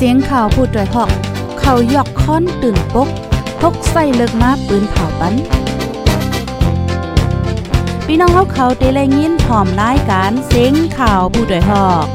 เสียงข่าวผู้ด้วยหอก เขายอกค้อนตื่นปกพกใส่เลิกมาปืนเผาปันพี่น้องเขาเขาเตะแลยินพร้อมรายการเสียงข่าวผู้ด้วยหอก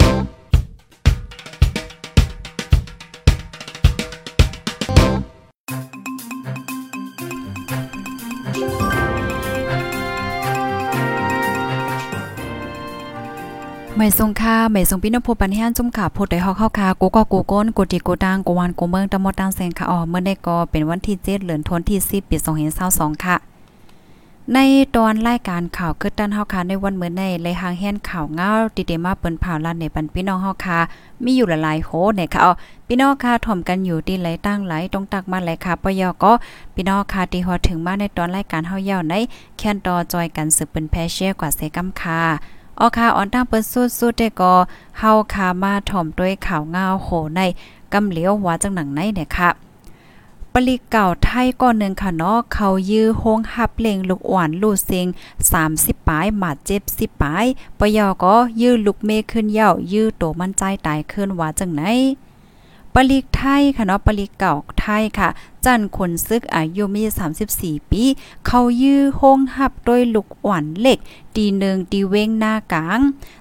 ไม่ทรงค่าไม่ทรงพี่น้องผู้ปันแห้นจุ่มขาโพดได้ฮอกเข้าคากูก็กูก้นกูตีกูตังกูวานกูเมืองตะมดตังแสงค่ะอ๋อเมื่อได้ก็เป็นวันที่7เดือนธันวาคมที่10ปี2522ค่ะ ในตอนรายการข่าวคือตันเฮาค่ะในวันเมื่อในเลยหางแห่นข่าวเงาติเดมาเปิ้นผ่าลันในปันพี่น้องเฮาค่ะมีอยู่หลายๆโหเนี่ยค่ะอ๋อพี่น้องค่ะถ่อมกันอยู่ที่ไหลตั้งไหลตรงตักมาไหลค่ะปยก็พี่น้องค่ะที่ฮอดถึงมาในตอนรายการเฮาเย่าในแคนตอจอยกันสืบเป็นแพเชียกว่าเซกัมค่ะ ออคาออนตั้งเปิ้นสุดๆได้ก็เฮาคามาถ่อมด้วยข่าวเงาโหในกำเหลียววัดจังหนังในเนี่ยค่ะปลีเก่าไทยก้อนหนึ่งค่ะเนาะเขายื้อโฮงหับเลงลูกอ่อนลูกเซิง30ปลายหมาดเจ็บ10ปลายปยอก็ยื้อลูกเมขึ้นเย่ายื้อโตมันใจตายขึ้นว่าจังไหน ปลีกไทยค่ะเนาะปลีกเก่าไทยค่ะ จันคนซึกอายุมี 34 ปี เขายื้อโฮงหับด้วยลูกอ่อนเล็ก ตีหนึ่งตีเว้งหน้ากลาง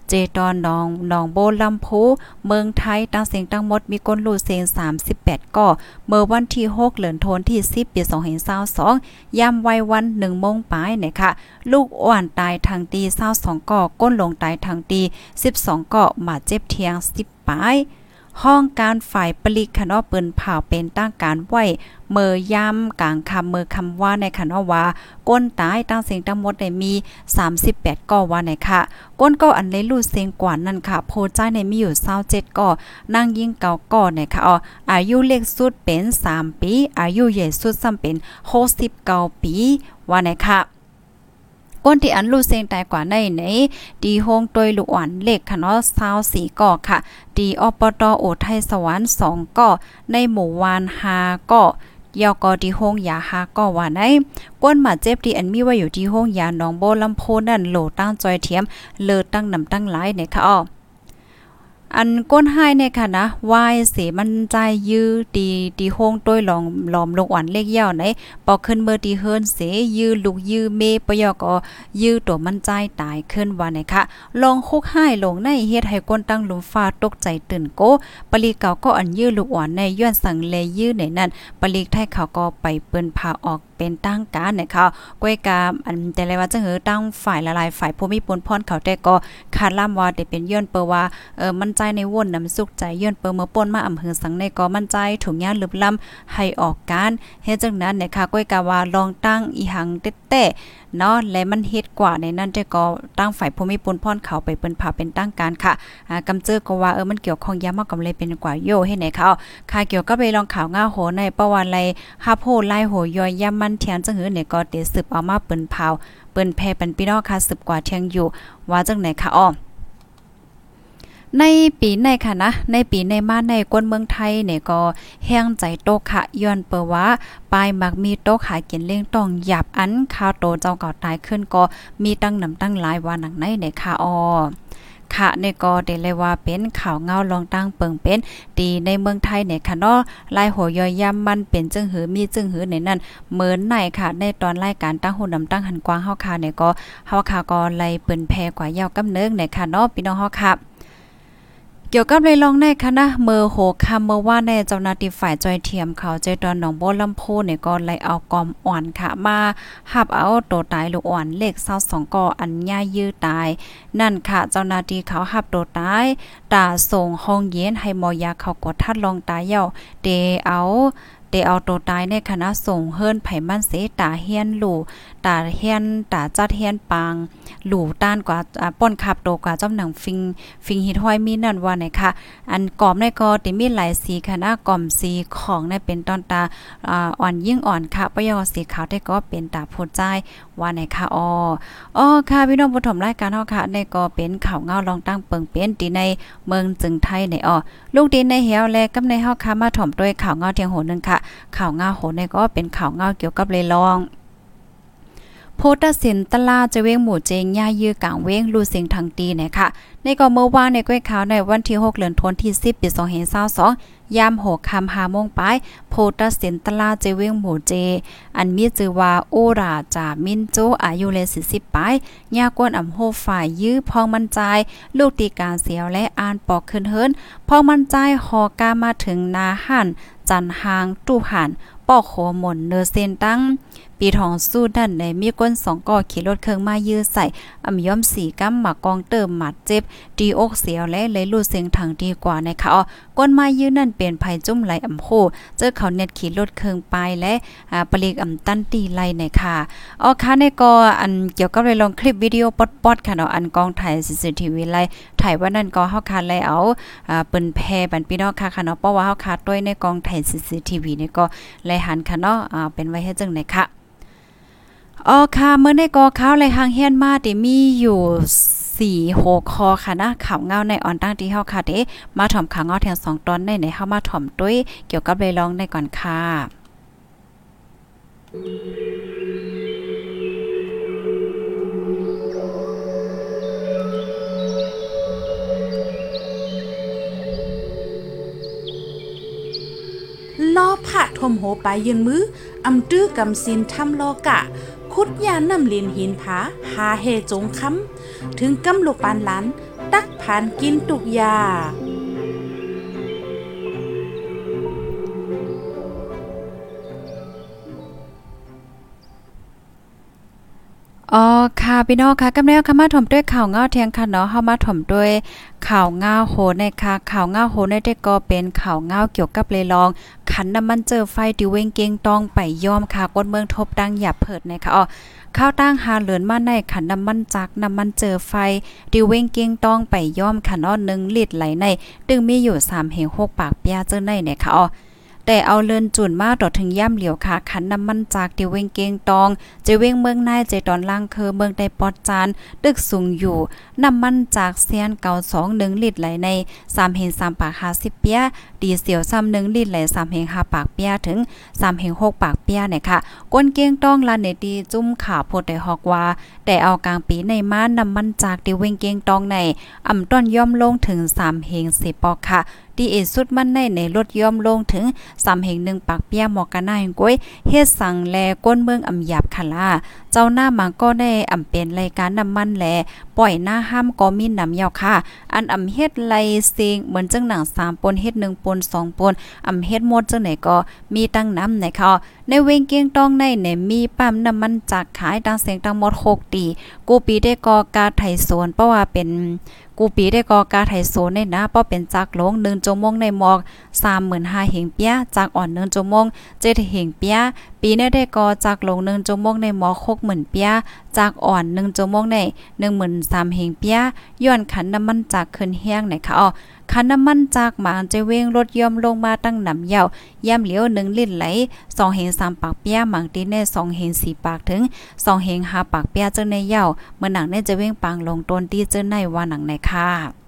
เจตอนนองนองโบลำพูเมืองไทยตั้งเสียงตั้งหมดมีก้นลูเซง38 ก่อ เมื่อวันที่ 6 เหลือนโทนที่ 10 ปี2522ยามวัยวัน1โมงปลายเนี่ยค่ะลูกอ่อนตายทางตี22ก่อก้นลงตายทางตี12 ก่อมาเจ็บเทียง10ปลาย ห้องการฝ่ายปลีกคณะเปิ้นเผาเป็นตั้งการไหวเมื่อยามกลางคำเมื่อคำว่าในคณะว่าก้นตายตั้งเสียงทั้งหมดได้มี 38ก่อว่าไหนค่ะ ก้นก็อันเลยลูเสียงกว่านั่นค่ะ โพใจในมีอยู่27ก่อนั่งยิงเก่าก่อไหนค่ะอ๋ออายุเล็กสุดเป็น 3 ปี อายุใหญ่สุดซ้ำเป็น69ปีว่าไหนค่ะ ก้นที่อันลูเซงตายกว่าในไหนดีโฮงตวยลูกอ่อนเล็กค่ะเนาะซาวสีก่อค่ะดีอปตโอไทยสวรรค์2ก่อในหมู่วาน5ก่อยอกอดีโฮงยาฮาก็ว่าในก้นหมาเจ็บที่อันมีไว้อยู่ที่ห้องยาหนองโบลำโพนั่นโหลตั้งจอยเทียมเลิศตั้งนำตั้งหลายเนี่ยค่ะอ้อ อันก้นให้เนี่ยค่ะนะวายเสมันใจยื้อดีดีโฮงต้วยหลองหลอมลงอ่อนเล็กเย่าไหนปอกขึ้นเมื่อดีเฮิรนเสยื้อลูกยื้อเมปยอกอยื้อตัวมันใจตายขึ้นว่าไหนค่ะลองคุกให้ลงในเฮ็ดให้ก้นตั้งหลุมฟ้าตกใจตื่นโกปลีเก่าก็อันยื้อลูกอ่อนในย้อนสั่งเลยื้อในนั้นปลีกไทยเขาก็ไปเปิ้นพาออก เป็นตั้งการเนี่ยค่ะก้วยกาอันแต่ลยว่าจังหือตั้งฝ่ายละลายฝ่ายผู้มีปนพรเขาแต่ก็คาดล่ำว่าได้เป็นย้อนเปอว่าเออมั่นใจในวนนำสุขใจย้อนเปอเมื่อป่นมาอำเภอสังในก็มั่นใจถุงยาลึบล้ำให้ออกการเฮ็ดจังนั้นเนี่ยค่ะก้วยกาว่าลองตั้งอีหังเต้ เนาะและมันเฮ็ดกว่าในนั้นจะก็ตั้งฝ่ายภูมิปนพ่นเขาไปเปิ้นผาเป็นตั้งการค่ะอ่ากำเจอก็ว่าเออมันเกี่ยวข้องยามากกำเลยเป็นกว่าโยให้ไหนเขาค่ะเกี่ยวกับไปลองข่าวง่าโหในประวัติไรฮาโพไล่โหยอยยามมันเทียนจังหือเนี่ยก็เตสืบเอามาเปิ้นเผาเปิ้นแพ่เป็นพี่น้องค่ะสืบกว่าเทียงอยู่ว่าจังไหนค่ะอ้อ ในปีในค่ะนะ ในปีในมาในกวนเมืองไทยเนี่ยก็แห้งใจโตค่ะย้อนเปว่าปลายมักมีโตขายกินเลี้ยงต้องหยับอันข้าวโตเจ้าเก่าตายขึ้นก็มีตั้งนำตั้งหลายว่าหนังในเนี่ยค่ะอ้อค่ะในก็ได้เลยว่าเป็นข่าวเงาลองตั้งเปิงเป็นตีในเมืองไทยเนี่ยค่ะเนาะลายหัวยอยย่ำมันเป็นจึงหือมีจึงหือในนั้นเหมือนในค่ะ ในตอนรายการตั้งหูนำตั้งหันกว้างเฮาค่ะเนี่ยก็เฮาค่ะก็ไล่เปิ้นแพกว่ายาวกำเนิงเนี่ยค่ะเนาะพี่น้องเฮาค่ะ เกี่ยวกับเลยลองในคณะเมอโหคำเมื่อว่าในเจ้าหน้าที่ฝ่ายจอยเทียมเขาใจตอนหนองโบลำโพเนี่ยก็ไลเอากอมอ่อนค่ะมาหับเอาตัวตายลูกอ่อนเลข22ก่ออันย่ายื้อตาย นั่นค่ะเจ้าหน้าที่เขาหับตัวตายตาส่งห้องเย็นให้มอยาเขากดทัดลองตายเย้าเดเอาเตเอาตัวตายในคณะส่งเฮิรนไผมันเสตาเฮียนหลู่ตาเฮียนตาจัดเฮียนปาง หลู่ต้านกว่าป้นขับโตกว่าจ้ำหนังฟิงฟิงฮิตห้อยมีนั่นว่าไหนค่ะ อันกรอบในก็ติมีหลายสีคณะกล่อมสีของในเป็นตอนตาอ่อนยิ่งอ่อนค่ะปยอสีขาวได้ก็เป็นตาโพดใจว่าไหนค่ะอ๋ออ๋อค่ะพี่น้องผู้ชมรายการเฮาค่ะในก็เป็นข่าวเงาลองตั้งเปิงเป็นตีในเมืองจึงไทยในอ๋อลูกดินในเหียวและกับในเฮาค่ะมาถ่อมด้วยข่าวเงาเทียงโหนึงค่ะข่าวเงาโหนในก็เป็นข่าวเงาเกี่ยวกับเลยลอง พตสินตลาจะเว้งหมู่เจงย่ายื้อกลางเว้งลูเสียงทางตีเนี่ยค่ะในก็เมื่อวานในก้อยขาวในวันที่ 6เดือนธันวาคมที่10ปี2022ยามโหคำหาโมงไปโพตัสเซนตลาเจเวงหมู่เจ อันมีชื่อว่าโอราจามินโจอายุเล40ปลายยากวนอำโฮฝ่ายยื้อพองมันใจ ลูกตีการเสียวและอ่านปอกขึ้นเฮิรนพองมันใจหอกามาถึงนาหันจันหางตู้หัน ปอกโขหม่นเนอเซนตั้ง ปีทองสู้ดันในมีก้นสองก่อขี่รถเครื่องมายื้อใส่อำย่อมสีกั้มหมากองเติมหมัดเจ็บดีอกเสียวและเลยลู่เสียงถังดีกว่านะคะอ๋อก้นมายื้อนั่นเป็นภัยจุ่มไหลอำโคเจอเขาเน็ตขี่รถเครื่องไปและอ่าปลีกอำตันตีไลในค่ะอ๋อค่ะในก็อันเกี่ยวกับเลยลองคลิปวิดีโอปอดๆค่ะเนาะอันกองถ่าย CCTV ไลถ่ายว่านั่นก็เฮาคาเลยเอาอ่าเปิ้นแพบันพี่น้องค่ะค่ะเนาะเพราะว่าเฮาคาด้วยในกองถ่าย CCTV นี่ก็เลยหันค่ะเนาะอ่าเป็นไว้ให้จังไหนค่ะอ๋อค่ะเมื่อในกอข้าวเลยหางเฮียนมาติมีอยู่สี่หกคอค่ะนะข่าวเงาในออนตั้งที่เฮาค่ะเด้มาถ่อมข่าวเงาแทงสองตอนในในเฮามาถ่อมด้วยเกี่ยวกับเลยร้องในก่อนค่ะ ทมโหไปยืนมืออำตื้อกำสินทำลอกะ คุดยานำลินหินผาหาเฮจงคำถึงกำลูกปานหลาน ตักผ่านกินตุกยา อ๋อค่ะพี่น้องค่ะกำแล้วค่ะมาถมด้วยข่าวเงาเทียงค่ะเนาะเฮามาถมด้วยข่าวเงาโหในค่ะข่าวเงาโหในได้ก็เป็นข่าวเงาเกี่ยวกับเลยลอง ขันน้ำมันเจอไฟดิเวงเกงต้องไปย่อมค่ะก้นเมืองทบดังหยับเพิดในะคะอ๋อข้าวตั้งหาเหลือนมาในขันน้ำมันจักน้ำมันเจอไฟดิเวงเกียงต้องไปย่อมค่ะเนาะ1ลิตรไหลใน ดึงมีอยู่3เฮง6ปากเปียเจอในเนี่ยค่ะอ๋อ แต่เอาเลินจุนมาต่อถึงย่ำเหลียวค่ะขันน้ำมันจากดิเวงเกงตองเจเวงเมืองนายเจตอนล่างคือเมืองใดปอดจานตึกสูงอยู่น้ำมันจากเซียนเก่าสองหนึ่งลิตรไหลในสามเห็นสามปากหาสิบเปียดีเสียวซ้ำหนึ่งลิตรไหลสามเห็นห้าปากเปียถึงสามเห็นหกปากเปียเนี่ยค่ะก้นเกียงตองลานเนดีจุ้มขาโพดได้ฮอกว่าแต่เอากลางปีในม้าน้ำมันจากดิเวงเกียงตองในอ่ำต้นย่อมลงถึงสามเฮงสิบปอกค่ะ ดีเอสุดมันในในรถย่อมลงถึงสามเฮงหนึ่งปากเปียหมอกกันหน้าหงก้อยเฮ็ดสั่งแลก้นเมืองอำหยาบค่ะล่ะเจ้าหน้ามังก็ได้อำเป็นรายการน้ำมันแลปล่อยหน้าห้ามก็มีน้ำยาวค่ะ อันอำเฮ็ดไลเซิงเหมือนจังหนัง3ปนเฮ็ด1ปน2ปนอำเฮ็ดหมดจังไหนก็มีตั้งน้ำไหนค่ะในเวงเกียงต้องในเนี่ยมีปั๊มน้ำมันจากขายตังเสียงตังหมด6ตีกูปีได้กอกาไถสวนเพราะว่าเป็นกูปีได้กอกาไถโซนในนะเพราะเป็นจากลง1ชั่วโมงในหมอก35,000เหงเปียจากอ่อน1ชั่วโมง7เหงเปีย ปีนี้ได้กอจากลง1ชั่วโมงในหมอคก60,000เปียจากอ่อน1ชั่วโมงใน13,000เหงเปียย้อนขันน้ำมันจากขึ้นแห้งไหนคะอ๋อคันน้ำมันจากหมานจะเว้งรถย่อมลงมาตั้งหนำเยาวย่ำเหลียว1ลิตรไหล2เฮง3ปากเปียหมังตีใน2เฮง4ปากถึง2เฮง5ปากเปียเจ้าในเยาวเมื่อหนังเนี่ยจะเว้งปังลงต้นตีเจ้าในว่าหนังในค่ะ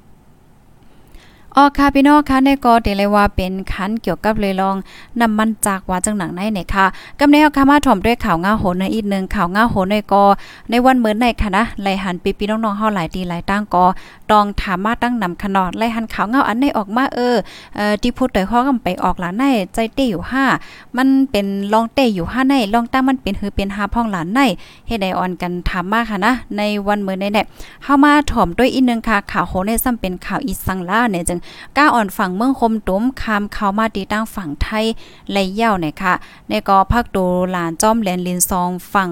อ๋อค่ะพี่น้องค่ะในก็เดลว่าเป็นคันเกี่ยวกับเลยลองน้ำมันจากว่าจังหนังในเนี่ยค่ะกำเนวค่ะมาถ่อมด้วยข่าวง่าโหนในอีกนึงข่าวง่าโหนในก็ในวันเหมือนในค่ะนะไหลหันปีพี่น้องๆเฮาหลายตีหลายตั้งก็ตองถามมาตั้งนำขนอดไหลหันข่าวง่าอันในออกมาเออเอ่อที่พูดโดยข้อกำไปออกหลานในใจเต้อยู่5มันเป็นลองเต้อยู่5ในลองตั้งมันเป็นหือเป็น5พ่องหลานในเฮ็ดได้ออนกันถามมาค่ะนะในวันเหมือนในเนี่ยเฮามาถ่อมด้วยอีกนึงค่ะข่าวโหนในซ้ำเป็นข่าวอีสังลาเนี่ยจึงก้าอ่อนฝั่งเมืองคมตุ้มคามเข้ามาตีตั้งฝั่งไทยและเย่าเนี่ยค่ะในก็พักดูหลานจ้อมแลนลินซองฝั่ง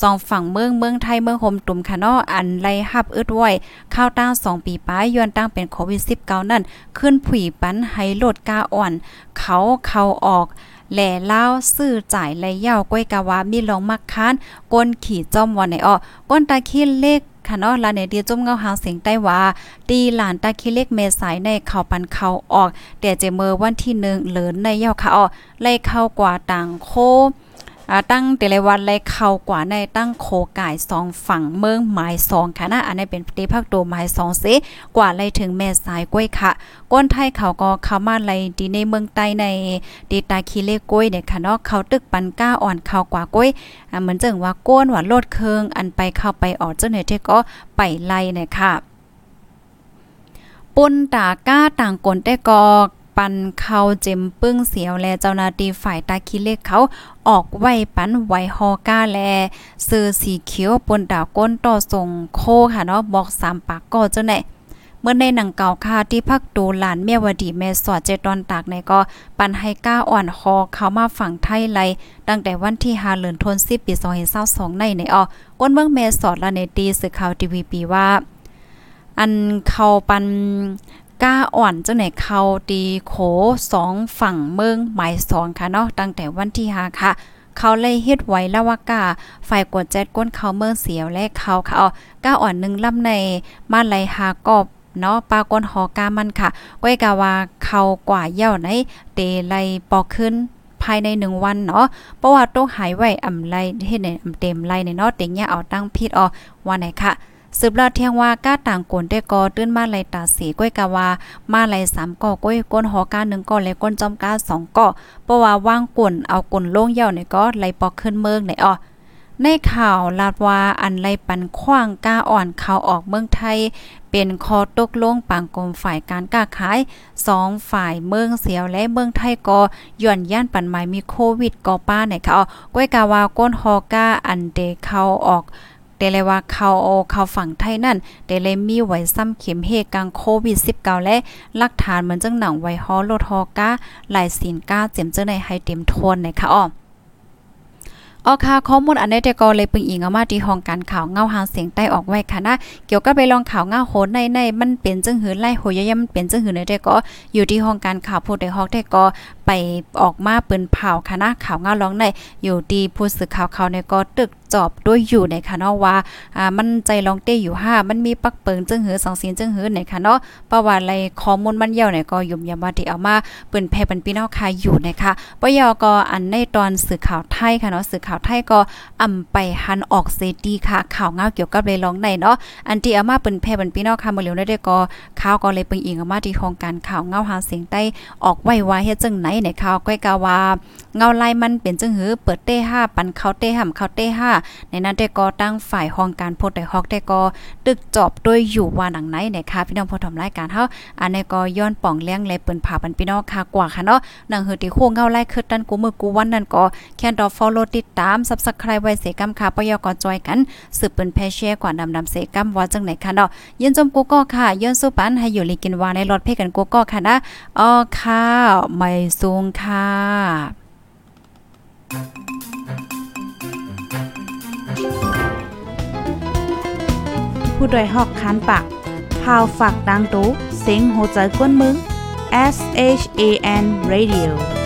ซองฝั่งเมืองเมืองไทยเมืองคมตุ้มค่ะเนาะอันไล่ฮับอึดไว้ข้าวตั้ง2ปีป้ายย้อนตั้งเป็นโควิด19นั่นขึ้นผุยปันให้โลดก้าอ่อน เขาเข้าออกแหล่เล่าซื้อจ่ายและเย่าก้อยกะว่ามีลองมักค้านก้นขี่จอมวันในอ้อก้นตาขี้เลข ค่ะเนาะลาเนเดียจุ่มเงาหางเสียงใต้ว่าตีหลานตาคิเล็กเมสายในเข่าปันเขาออกแต่เจเมอวันที่หนึ่งเหลินในเย่าค่ะอ้อไล่เข้ากว่าต่างโค ตั้งแต่ละวันเลยเข้ากว่าในตั้งโคก่ายสองฝั่งเมืองหมายสองค่ะนะอันนี้เป็นตีภาคโตหมายสองเสกว่าเลยถึงแม่สายกล้วยค่ะ ก้นไทยเขาก็เข้ามาเลยดีในเมืองใต้ในดีตาคีเลกล้วยเนี่ยค่ะเนาะเขาตึกปันก้าอ่อนเข้ากว่ากล้วยเหมือนจังว่าก้นหว่าโลดเคืองอันไปเข้าไปออกเจ้าเนี่ยที่ก็ไปไล่เนี่ยค่ะปุนตาก้าต่างกลแต่ก็ ปันเข้าเจ็มปึ้งเสียวแลเจ้าหน้าที่ฝ่ายตาคิเล็กเขาออกไว้ปันไว้ฮอก้าแลเสื้อสีเขียวปนดาวก้นต่อส่งโคค่ะเนาะบอกสามปากก็เจ้าไหนเมื่อในหนังเก่าค่ะที่พักดูหลานเมียวดีแม่สอดเจตอนตากในก็ปันให้ก้าอ่อนคอเขามาฝั่งไทยไลตั้งแต่วันที่5เดือนธันวาคมปี2022ในในอ้อก้นเมืองแม่สอดละในตีสื่อข่าวทีวีปีว่า อันเขาปัน ก้าอ่อนจังไหนเขาตีโขสองฝั่งเมืองหมายสองค่ะเนาะตั้งแต่วันที่5ค่ะเขาเลยเฮ็ดไว้ล้วว่ากาฝ่ายกดแจ็ดก้นเขาเมืองเสียวและเขาค่ะอ๋อก้าอ่อนหนึ่งลำในมาไลหากอบเนาะปากนหอกามันค่ะก้อยกาว่าเขากว่าเย่าในเตไลปอกขึ้นภายในหนึ่งวันเนาะเพราะว่าต้องหายไว้อำไลเฮ็ดในอำเต็มไลในเนาะเต็งเนี่ยเอาตั้งพิษออว่าไหนค่ะ สืบลอดเที่ยงว่าก้าต่างกนได้กอตื้นมาไหลตาสีก้อยกะว่ามาไหลสามก่อก้อยก้นหอกาหนึ่งก่อและก้นจอมก้าสองก่อเพราะว่าว่างกวนเอากลนโล่งเย่าในก็ไหลปอกขึ้นเมืองในอ้อในข่าวลาดว่าอันไลปันขว้างก้าอ่อนข่าวออกเมืองไทย เป็นคอตกลงปางกรมฝ่ายการก้าขายสองฝ่ายเมืองเสียวและเมืองไทยก็ย่อนย่านปันหมายมีโควิดก็ป้าในค่ะก้อยกาวาก้นฮอก้าอันเดเข้าออก แต่เลยว่าเขาเขาฝั่งไทยนั่นแต่เลยมีไว้ซ้ำเข็มเฮกังโควิด -19 และหลักฐานเหมือนจังหนังไว้ฮอโลทอก้าหลายสินก้าเจ็มเจ้าในให้เต็มทวนนะคะอ้อออค่ะข้อมูลอันนี้แต่ก็เลยปึงอิงเอามาที่ห้องการข่าวเงาหางเสียงใต้ออกไว้ค่ะนะเกี่ยวกับไปลองข่าวเงาโหนในในมันเป็นจังหือไล่โหยยมันเป็นจังหือในแต่ก็อยู่ที่ห้องการข่าวผู้ใดฮอกแต่ก็ไปออกมาปืนเผาค่ะนะข่าวเงาร้องในอยู่ดีผู้สื่อข่าวเขาในก็ตึก จอบด้วยอยู่ในค่ะเนาะว่าอ่ามันใจลองเต้อยู่ห้ามันมีปักเปิงจึงหือสองเสียงจึงหือในค่ะเนาะประวัติอะไรข้อมูลมันเยาวเนี่ยก็ยุ่มยามว่าที่เอามาเปิ้นแพ่ป็นพี่น้องค่ะอยู่นะคะปยอก็อันในตอนสื่อข่าวไทยค่ะเนาะสื่อข่าวไทยก็อำไปหันออกเซดีค่ะ ข่าวเงาเกี่ยวกับเลยลองในเนาะอันที่เอามาเปิ้นแพ่ป็นพี่น้องค่ะบ่เหลียวได้ก็ข่าวก็เลยเปิงอิงเอามาที่โครงการข่าวเงาหาเสียงใต้ออกไว้ว่าเฮ็ดจังไหนในข่าวก้อยกาว่าเงาลายมันเป็นจังหือเปิดเต้5ปันเขาเต้ห่ำเขาเต้5ในนั้นได้ก็ตั้งฝ่ายห้องการโพดได้ฮอกได้ก็ตึกจอบด้วยอยู่ว่าหนังไหนนะคะพี่น้องผู้ทำรายการเฮาอันนี้ก็ย้อนป่องเลี้ยงเลยเปิ้นผาปันพี่น้องค่ะกว่าค่ะเนาะหนังหือที่โค้งเงาไล่คือตันกูมือกูวันนั้นก็แค่ดอ follow ติดตาม Subscribe ไว้เสกำค่ะปยก็จอยกันสืบเปิ้นแพแชร์กว่าดำดำเสกำว่าจังไหนค่ะเนาะยินจมกูก็ค่ะย้อนสู้ปันให้อยู่ลีกินวาในรถเพกันกูก็ค่ะนะอ๋อค่ะไม่สูงค่ะ ผู้ดยหอกคานปากพาวฝากดังตู้เซ็งโหใจกวนมึง S H A N Radio